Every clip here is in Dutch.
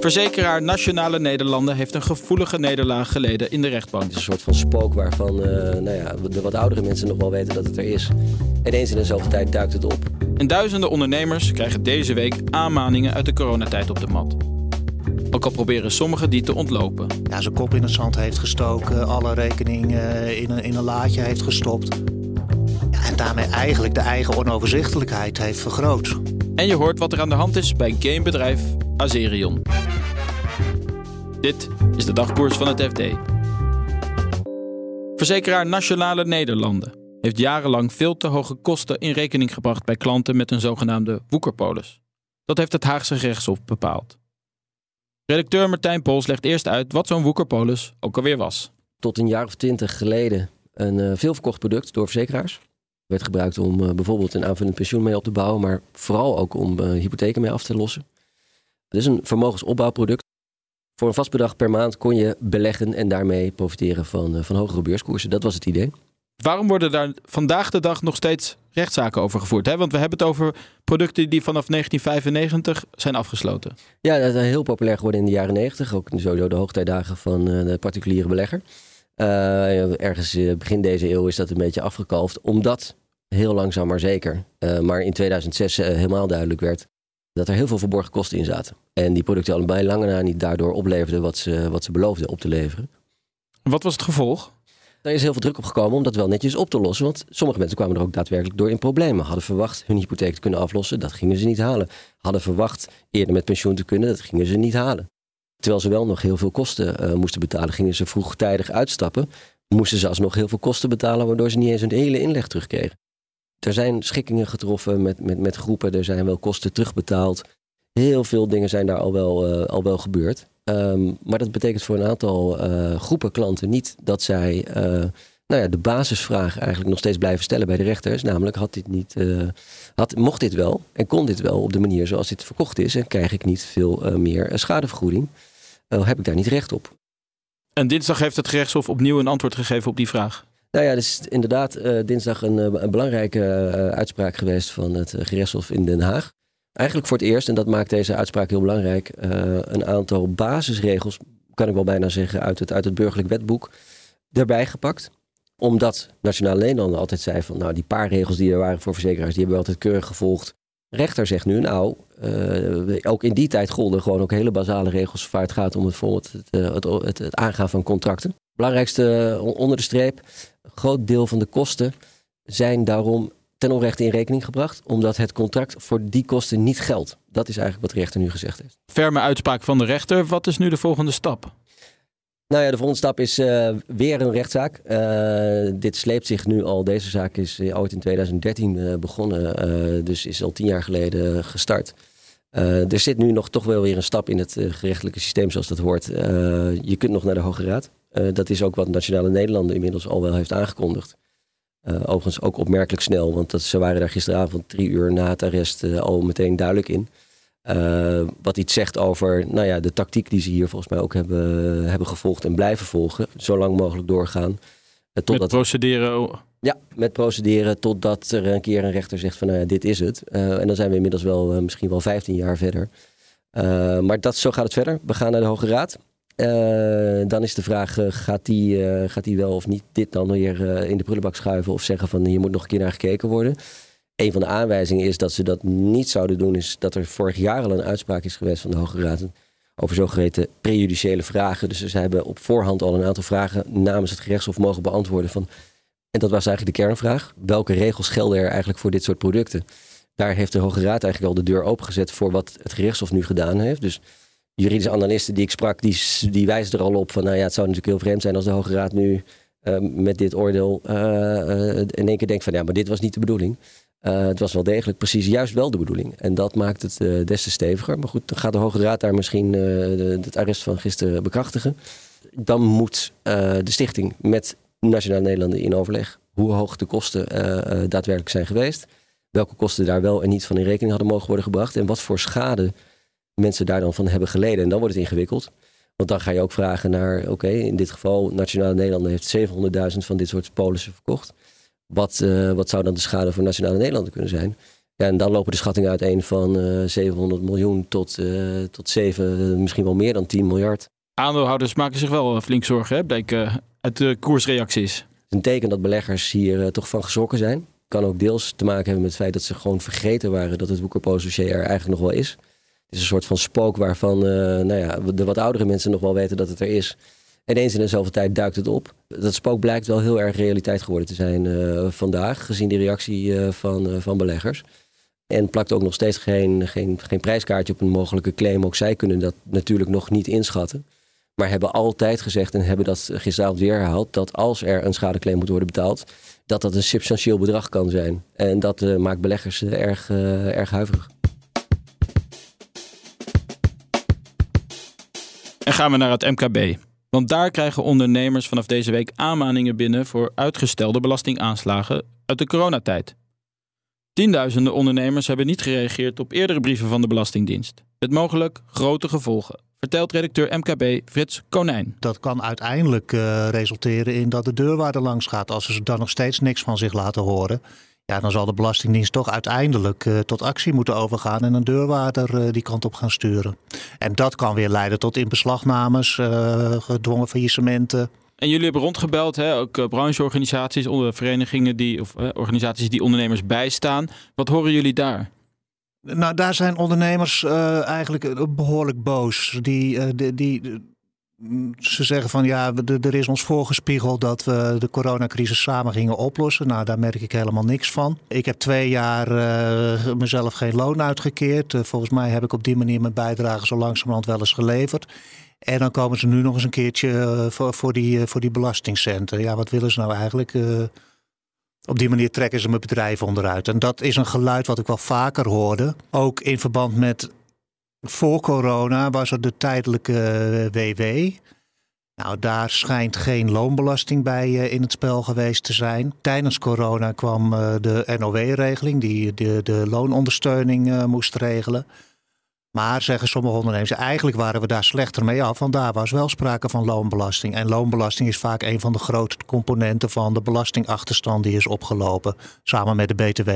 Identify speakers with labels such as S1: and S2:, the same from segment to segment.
S1: Verzekeraar Nationale Nederlanden heeft een gevoelige nederlaag geleden in de rechtbank.
S2: Het is een soort van spook waarvan uh, nou ja, de wat oudere mensen nog wel weten dat het er is. En eens in dezelfde tijd duikt het op.
S1: En duizenden ondernemers krijgen deze week aanmaningen uit de coronatijd op de mat. Ook al proberen sommigen die te ontlopen.
S3: Ja, zijn kop in het zand heeft gestoken, alle rekeningen in een, in een laadje heeft gestopt. En daarmee eigenlijk de eigen onoverzichtelijkheid heeft vergroot.
S1: En je hoort wat er aan de hand is bij gamebedrijf Azerion. Dit is de dagkoers van het FD. Verzekeraar Nationale Nederlanden heeft jarenlang veel te hoge kosten in rekening gebracht bij klanten met een zogenaamde woekerpolis. Dat heeft het Haagse gerechtshof bepaald. Redacteur Martijn Pols legt eerst uit wat zo'n woekerpolis ook alweer was.
S2: Tot een jaar of twintig geleden een uh, veelverkocht product door verzekeraars. Werd gebruikt om uh, bijvoorbeeld een aanvullend pensioen mee op te bouwen, maar vooral ook om uh, hypotheken mee af te lossen. Het is een vermogensopbouwproduct. Voor een vast bedrag per maand kon je beleggen en daarmee profiteren van, van hogere beurskoersen. Dat was het idee.
S1: Waarom worden daar vandaag de dag nog steeds rechtszaken over gevoerd? Hè? Want we hebben het over producten die vanaf 1995 zijn afgesloten.
S2: Ja, dat is heel populair geworden in de jaren 90. Ook sowieso de hoogtijdagen van de particuliere belegger. Uh, ergens begin deze eeuw is dat een beetje afgekalfd. Omdat heel langzaam maar zeker, uh, maar in 2006 uh, helemaal duidelijk werd dat er heel veel verborgen kosten in zaten. En die producten allebei lange na niet daardoor opleverden wat ze, wat ze beloofden op te leveren.
S1: Wat was het gevolg?
S2: Er is heel veel druk op gekomen om dat wel netjes op te lossen. Want sommige mensen kwamen er ook daadwerkelijk door in problemen. Hadden verwacht hun hypotheek te kunnen aflossen, dat gingen ze niet halen. Hadden verwacht eerder met pensioen te kunnen, dat gingen ze niet halen. Terwijl ze wel nog heel veel kosten uh, moesten betalen, gingen ze vroegtijdig uitstappen. Moesten ze alsnog heel veel kosten betalen, waardoor ze niet eens hun hele inleg terugkregen. Er zijn schikkingen getroffen met, met, met groepen, er zijn wel kosten terugbetaald. Heel veel dingen zijn daar al wel, uh, al wel gebeurd. Um, maar dat betekent voor een aantal uh, groepen klanten niet dat zij uh, nou ja, de basisvraag eigenlijk nog steeds blijven stellen bij de rechters. Namelijk, had dit niet, had, mocht dit wel en kon dit wel op de manier zoals dit verkocht is en krijg ik niet veel meer schadevergoeding? heb ik daar niet recht op?
S1: En dinsdag heeft het gerechtshof opnieuw een antwoord gegeven op die vraag.
S2: Nou ja, dus inderdaad uh, dinsdag een, een belangrijke uh, uitspraak geweest van het gerechtshof in Den Haag. Eigenlijk voor het eerst, en dat maakt deze uitspraak heel belangrijk, een aantal basisregels, kan ik wel bijna zeggen, uit het, uit het burgerlijk wetboek erbij gepakt. Omdat Nationale Nederlanden altijd zei van, nou die paar regels die er waren voor verzekeraars, die hebben we altijd keurig gevolgd. Rechter zegt nu, nou, ook in die tijd golden gewoon ook hele basale regels waar het gaat om het, het, het, het aangaan van contracten. Belangrijkste onder de streep, groot deel van de kosten zijn daarom ten onrechte in rekening gebracht, omdat het contract voor die kosten niet geldt. Dat is eigenlijk wat de rechter nu gezegd heeft.
S1: Ferme uitspraak van de rechter. Wat is nu de volgende stap?
S2: Nou ja, de volgende stap is uh, weer een rechtszaak. Uh, dit sleept zich nu al. Deze zaak is ooit in 2013 uh, begonnen, dus is al tien jaar geleden gestart. er zit nu nog toch wel weer een stap in het gerechtelijke systeem, zoals dat hoort. je kunt nog naar de Hoge Raad. Dat is ook wat Nationale Nederlanden inmiddels al wel heeft aangekondigd. Uh, overigens ook opmerkelijk snel, want dat, ze waren daar gisteravond drie uur na het arrest uh, al meteen duidelijk in. Wat iets zegt over nou ja, de tactiek die ze hier volgens mij ook hebben, hebben gevolgd en blijven volgen. Zo lang mogelijk doorgaan.
S1: Totdat, met procederen?
S2: Ja, met procederen totdat er een keer een rechter zegt van nou ja, dit is het. en dan zijn we inmiddels wel misschien wel 15 jaar verder. maar dat, zo gaat het verder. We gaan naar de Hoge Raad. Uh, dan is de vraag, uh, gaat, die, uh, gaat wel of niet dit dan weer in de prullenbak schuiven of zeggen van hier moet nog een keer naar gekeken worden. Een van de aanwijzingen is dat ze dat niet zouden doen, is dat er vorig jaar al een uitspraak is geweest van de Hoge Raad over zogeheten prejudiciële vragen. Dus ze hebben op voorhand al een aantal vragen namens het gerechtshof mogen beantwoorden van, en dat was eigenlijk de kernvraag, welke regels gelden er eigenlijk voor dit soort producten? Daar heeft de Hoge Raad eigenlijk al de deur opengezet voor wat het gerechtshof nu gedaan heeft. Dus juridische analisten die ik sprak, die, die wijzen er al op van, nou ja, het zou natuurlijk heel vreemd zijn als de Hoge Raad nu uh, met dit oordeel uh, in één keer denkt van, ja, maar dit was niet de bedoeling. Uh, het was wel degelijk precies juist wel de bedoeling. En dat maakt het des te steviger. Maar goed, dan gaat de Hoge Raad daar misschien het arrest van gisteren bekrachtigen. Dan moet de stichting met Nationale Nederlanden in overleg hoe hoog de kosten daadwerkelijk zijn geweest. Welke kosten daar wel en niet van in rekening hadden mogen worden gebracht. En wat voor schade mensen daar dan van hebben geleden. En dan wordt het ingewikkeld. Want dan ga je ook vragen naar, oké, in dit geval Nationale Nederlanden heeft 700.000 van dit soort polissen verkocht. Wat, uh, wat zou dan de schade voor Nationale Nederlanden kunnen zijn? Ja, en dan lopen de schattingen uiteen van uh, eh, 700 miljoen tot, uh, tot 7, misschien wel meer dan 10 miljard.
S1: Aandeelhouders maken zich wel flink zorgen, hè? bleek uit de koersreacties. Het
S2: is een teken dat beleggers hier toch van geschrokken zijn. Kan ook deels te maken hebben met het feit dat ze gewoon vergeten waren dat het Woekerpoos-dossier er eigenlijk nog wel is. Is een soort van spook waarvan nou ja, de wat oudere mensen nog wel weten dat het er is. En eens in de zoveel tijd duikt het op. Dat spook blijkt wel heel erg realiteit geworden te zijn uh, vandaag, gezien de reactie uh, van, van beleggers. En plakt ook nog steeds geen, geen, geen prijskaartje op een mogelijke claim. Ook zij kunnen dat natuurlijk nog niet inschatten. Maar hebben altijd gezegd en hebben dat gisteravond weer herhaald... dat als er een schadeclaim moet worden betaald... dat dat een substantieel bedrag kan zijn. En dat maakt beleggers erg, erg huiverig.
S1: En gaan we naar het MKB. Want daar krijgen ondernemers vanaf deze week aanmaningen binnen voor uitgestelde belastingaanslagen uit de coronatijd. Tienduizenden ondernemers hebben niet gereageerd op eerdere brieven van de Belastingdienst. Met mogelijk grote gevolgen, vertelt redacteur MKB Frits Konijn.
S3: Dat kan uiteindelijk uh, resulteren in dat de deurwaarde langs gaat als ze dan nog steeds niks van zich laten horen. Ja, dan zal de Belastingdienst toch uiteindelijk uh, tot actie moeten overgaan en een deurwaarder uh, die kant op gaan sturen. En dat kan weer leiden tot inbeslagnames, uh, gedwongen faillissementen.
S1: En jullie hebben rondgebeld, hè? ook brancheorganisaties, onder verenigingen die, of organisaties die ondernemers bijstaan. Wat horen jullie daar?
S3: Nou, daar zijn ondernemers eigenlijk behoorlijk boos. Die, die, die ze zeggen van ja, er is ons voorgespiegeld dat we de coronacrisis samen gingen oplossen. Nou, daar merk ik helemaal niks van. Ik heb twee jaar uh, mezelf geen loon uitgekeerd. Uh, volgens mij heb ik op die manier mijn bijdrage zo langzamerhand wel eens geleverd. En dan komen ze nu nog eens een keertje uh, voor, voor, die, voor die belastingcenten. Ja, wat willen ze nou eigenlijk? op die manier trekken ze mijn bedrijf onderuit. En dat is een geluid wat ik wel vaker hoorde. Ook in verband met voor corona was er de tijdelijke WW. Eh, nou, daar schijnt geen loonbelasting bij eh, in het spel geweest te zijn. Tijdens corona kwam eh, de NOW-regeling, die de, de loonondersteuning moest regelen. Maar zeggen sommige ondernemers, eigenlijk waren we daar slechter mee af, want daar was wel sprake van loonbelasting. En loonbelasting is vaak een van de grootste componenten van de belastingachterstand die is opgelopen, samen met de BTW.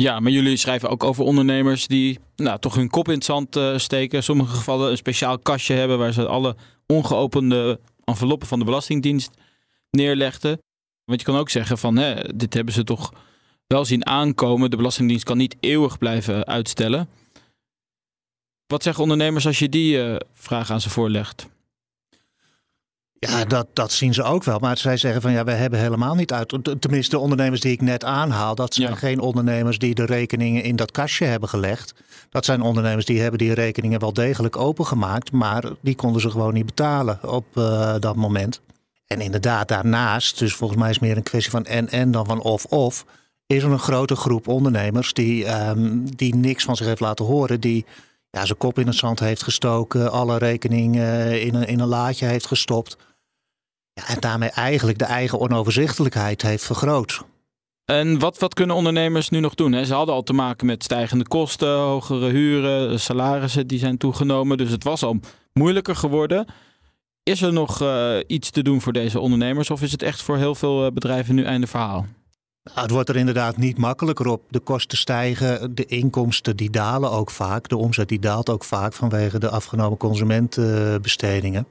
S1: Ja, maar jullie schrijven ook over ondernemers die nou, toch hun kop in het zand uh, steken. In sommige gevallen een speciaal kastje hebben waar ze alle ongeopende enveloppen van de Belastingdienst neerlegden. Want je kan ook zeggen van hè, dit hebben ze toch wel zien aankomen. De Belastingdienst kan niet eeuwig blijven uitstellen. Wat zeggen ondernemers als je die uh, vraag aan ze voorlegt?
S3: Ja, dat, dat zien ze ook wel. Maar zij zeggen van ja, we hebben helemaal niet uit. Tenminste, de ondernemers die ik net aanhaal, dat zijn geen ondernemers die de rekeningen in dat kastje hebben gelegd. Dat zijn ondernemers die hebben die rekeningen wel degelijk opengemaakt, maar die konden ze gewoon niet betalen op uh, dat moment. En inderdaad, daarnaast, dus volgens mij is het meer een kwestie van en en dan van of of, is er een grote groep ondernemers die, um, die niks van zich heeft laten horen, die ja, zijn kop in het zand heeft gestoken, alle rekeningen in een, in een laadje heeft gestopt en daarmee eigenlijk de eigen onoverzichtelijkheid heeft vergroot.
S1: En wat, wat kunnen ondernemers nu nog doen? Ze hadden al te maken met stijgende kosten, hogere huren, salarissen die zijn toegenomen. Dus het was al moeilijker geworden. Is er nog uh, iets te doen voor deze ondernemers? Of is het echt voor heel veel eh, bedrijven nu einde verhaal?
S3: Nou, het wordt er inderdaad niet makkelijker op. De kosten stijgen, de inkomsten die dalen ook vaak. De omzet die daalt ook vaak vanwege de afgenomen consumentenbestedingen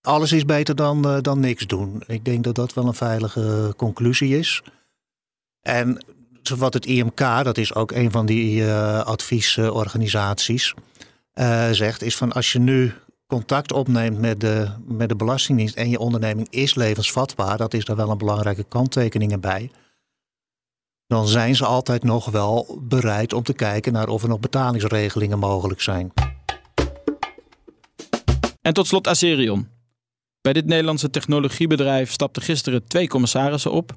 S3: alles is beter dan, uh, dan niks doen. Ik denk dat dat wel een veilige conclusie is. En wat het IMK, dat is ook een van die uh, adviesorganisaties, uh, zegt, is van als je nu contact opneemt met de, met de Belastingdienst en je onderneming is levensvatbaar, dat is daar wel een belangrijke kanttekening bij. Dan zijn ze altijd nog wel bereid om te kijken naar of er nog betalingsregelingen mogelijk zijn.
S1: En tot slot Azerion. Bij dit Nederlandse technologiebedrijf stapten gisteren twee commissarissen op.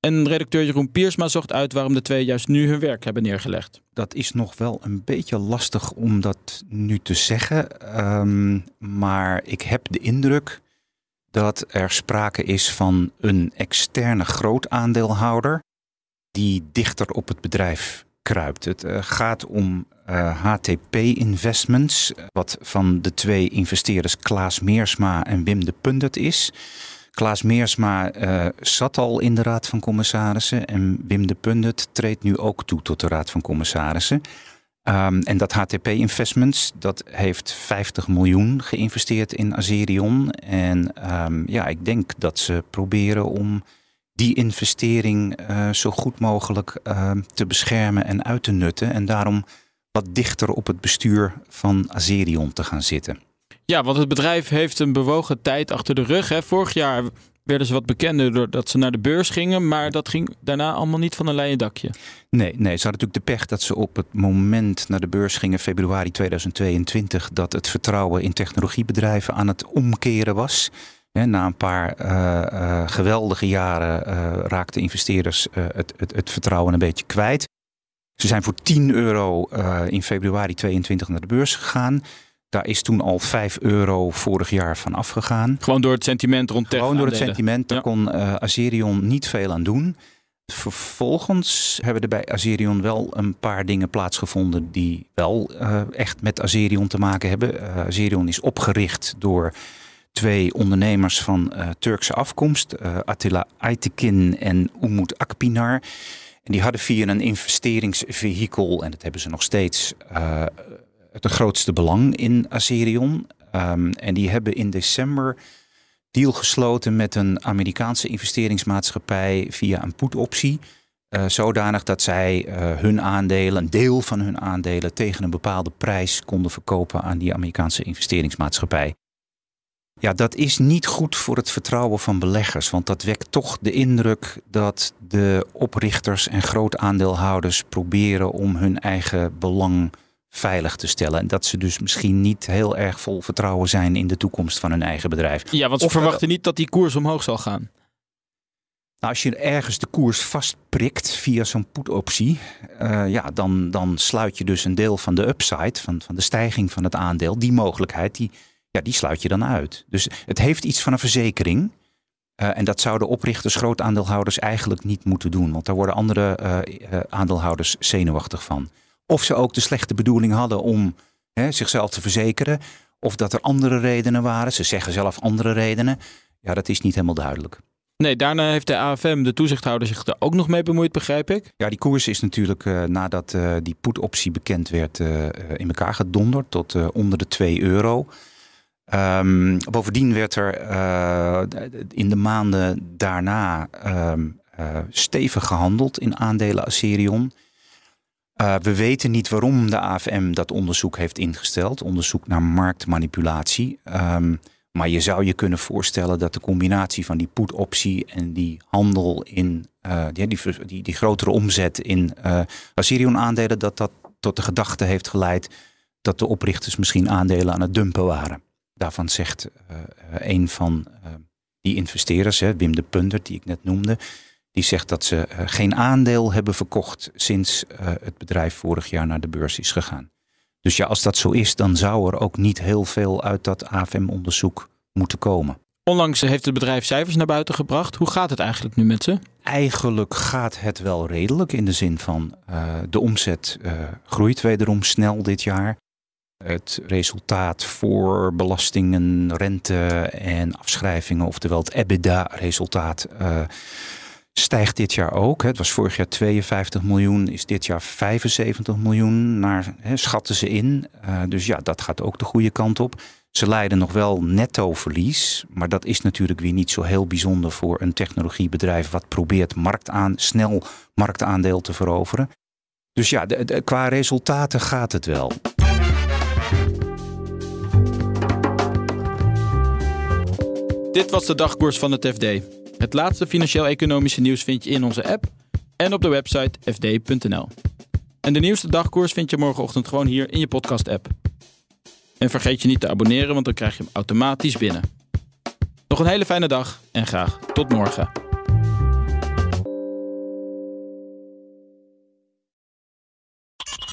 S1: En redacteur Jeroen Piersma zocht uit waarom de twee juist nu hun werk hebben neergelegd.
S4: Dat is nog wel een beetje lastig om dat nu te zeggen. Ehm, maar ik heb de indruk dat er sprake is van een externe grootaandeelhouder die dichter op het bedrijf kruipt. Het uh, gaat om uh, eh, HTP Investments, wat van de twee investeerders Klaas Meersma en Wim de Pundert is. Klaas Meersma zat al in de Raad van Commissarissen en Wim de Pundert treedt nu ook toe tot de Raad van Commissarissen. Um, en dat HTP Investments, dat heeft 50 miljoen geïnvesteerd in Azerion. En um, ja, ik denk dat ze proberen om die investering uh, zo goed mogelijk uh, te beschermen en uit te nutten. En daarom wat dichter op het bestuur van Azerion te gaan zitten.
S1: Ja, want het bedrijf heeft een bewogen tijd achter de rug. Hè. Vorig jaar werden ze wat bekender doordat ze naar de beurs gingen, maar dat ging daarna allemaal niet van een leien dakje.
S4: Nee, nee, ze hadden natuurlijk de pech dat ze op het moment naar de beurs gingen, februari 2022, dat het vertrouwen in technologiebedrijven aan het omkeren was. Na een paar uh, uh, geweldige jaren uh, raakten investeerders het, het, het, vertrouwen een beetje kwijt. Ze zijn voor 10 euro in februari 2022 naar de beurs gegaan. Daar is toen al 5 euro vorig jaar van afgegaan.
S1: Gewoon door het sentiment rond
S4: Gewoon door het sentiment. Daar kon Azerion niet veel aan doen. Vervolgens hebben er bij Azerion wel een paar dingen plaatsgevonden die wel echt met Azerion te maken hebben. Azerion is opgericht door twee ondernemers van Turkse afkomst, Attila Aytekin en Umut Akpinar. En die hadden via een investeringsvehikel, en dat hebben ze nog steeds, het grootste belang in Azerion. Um, en die hebben in december deal gesloten met een Amerikaanse investeringsmaatschappij via een put-optie. Uh, zodanig dat zij uh, hun aandelen, een deel van hun aandelen, tegen een bepaalde prijs konden verkopen aan die Amerikaanse investeringsmaatschappij. Ja, dat is niet goed voor het vertrouwen van beleggers, want dat wekt toch de indruk dat de oprichters en grootaandeelhouders proberen om hun eigen belang veilig te stellen. En dat ze dus misschien niet heel erg vol vertrouwen zijn in de toekomst van hun eigen bedrijf.
S1: Ja, want ze verwachten niet dat die koers omhoog zal gaan.
S4: Nou, als je ergens de koers vastprikt via zo'n put-optie, uh, ja, dan, dan sluit je dus een deel van de upside, van, van de stijging van het aandeel, die mogelijkheid, die, ja, die sluit je dan uit. Dus het heeft iets van een verzekering. Uh, en dat zouden oprichters, grootaandeelhouders eigenlijk niet moeten doen. Want daar worden andere uh, aandeelhouders zenuwachtig van. Of ze ook de slechte bedoeling hadden om hè, zichzelf te verzekeren. Of dat er andere redenen waren. Ze zeggen zelf andere redenen. Ja, dat is niet helemaal duidelijk.
S1: Nee, daarna heeft de AFM, de toezichthouder, zich er ook nog mee bemoeid, begrijp ik?
S4: Ja, die koers is natuurlijk uh, nadat die put-optie bekend werd in elkaar gedonderd tot onder de 2 euro. Um, bovendien werd er in de maanden daarna um, stevig gehandeld in aandelen Aserion. Uh, we weten niet waarom de AFM dat onderzoek heeft ingesteld, onderzoek naar marktmanipulatie. Um, maar je zou je kunnen voorstellen dat de combinatie van die put-optie en die handel in uh, die, die, die, grotere omzet in uh, Assyrion-aandelen, dat dat tot de gedachte heeft geleid dat de oprichters misschien aandelen aan het dumpen waren. Daarvan zegt een van die investeerders, hè, Wim de Punder, die ik net noemde, die zegt dat ze geen aandeel hebben verkocht sinds het bedrijf vorig jaar naar de beurs is gegaan. Dus ja, als dat zo is, dan zou er ook niet heel veel uit dat AFM-onderzoek moeten komen.
S1: Onlangs heeft het bedrijf cijfers naar buiten gebracht. Hoe gaat het eigenlijk nu met ze?
S4: Eigenlijk gaat het wel redelijk in de zin van uh, de omzet groeit wederom snel dit jaar. Het resultaat voor belastingen, rente en afschrijvingen, oftewel het EBITDA-resultaat stijgt dit jaar ook. Het was vorig jaar 52 miljoen, is dit jaar 75 miljoen, naar, schatten ze in. Uh, dus ja, dat gaat ook de goede kant op. Ze leiden nog wel netto verlies, maar dat is natuurlijk weer niet zo heel bijzonder voor een technologiebedrijf wat probeert marktaan, snel marktaandeel te veroveren. Dus ja, qua resultaten gaat het wel.
S1: Dit was de dagkoers van het FD. Het laatste financieel-economische nieuws vind je in onze app en op de website fd.nl. En de nieuwste dagkoers vind je morgenochtend gewoon hier in je podcast-app. En vergeet je niet te abonneren, want dan krijg je hem automatisch binnen. Nog een hele fijne dag en graag tot morgen.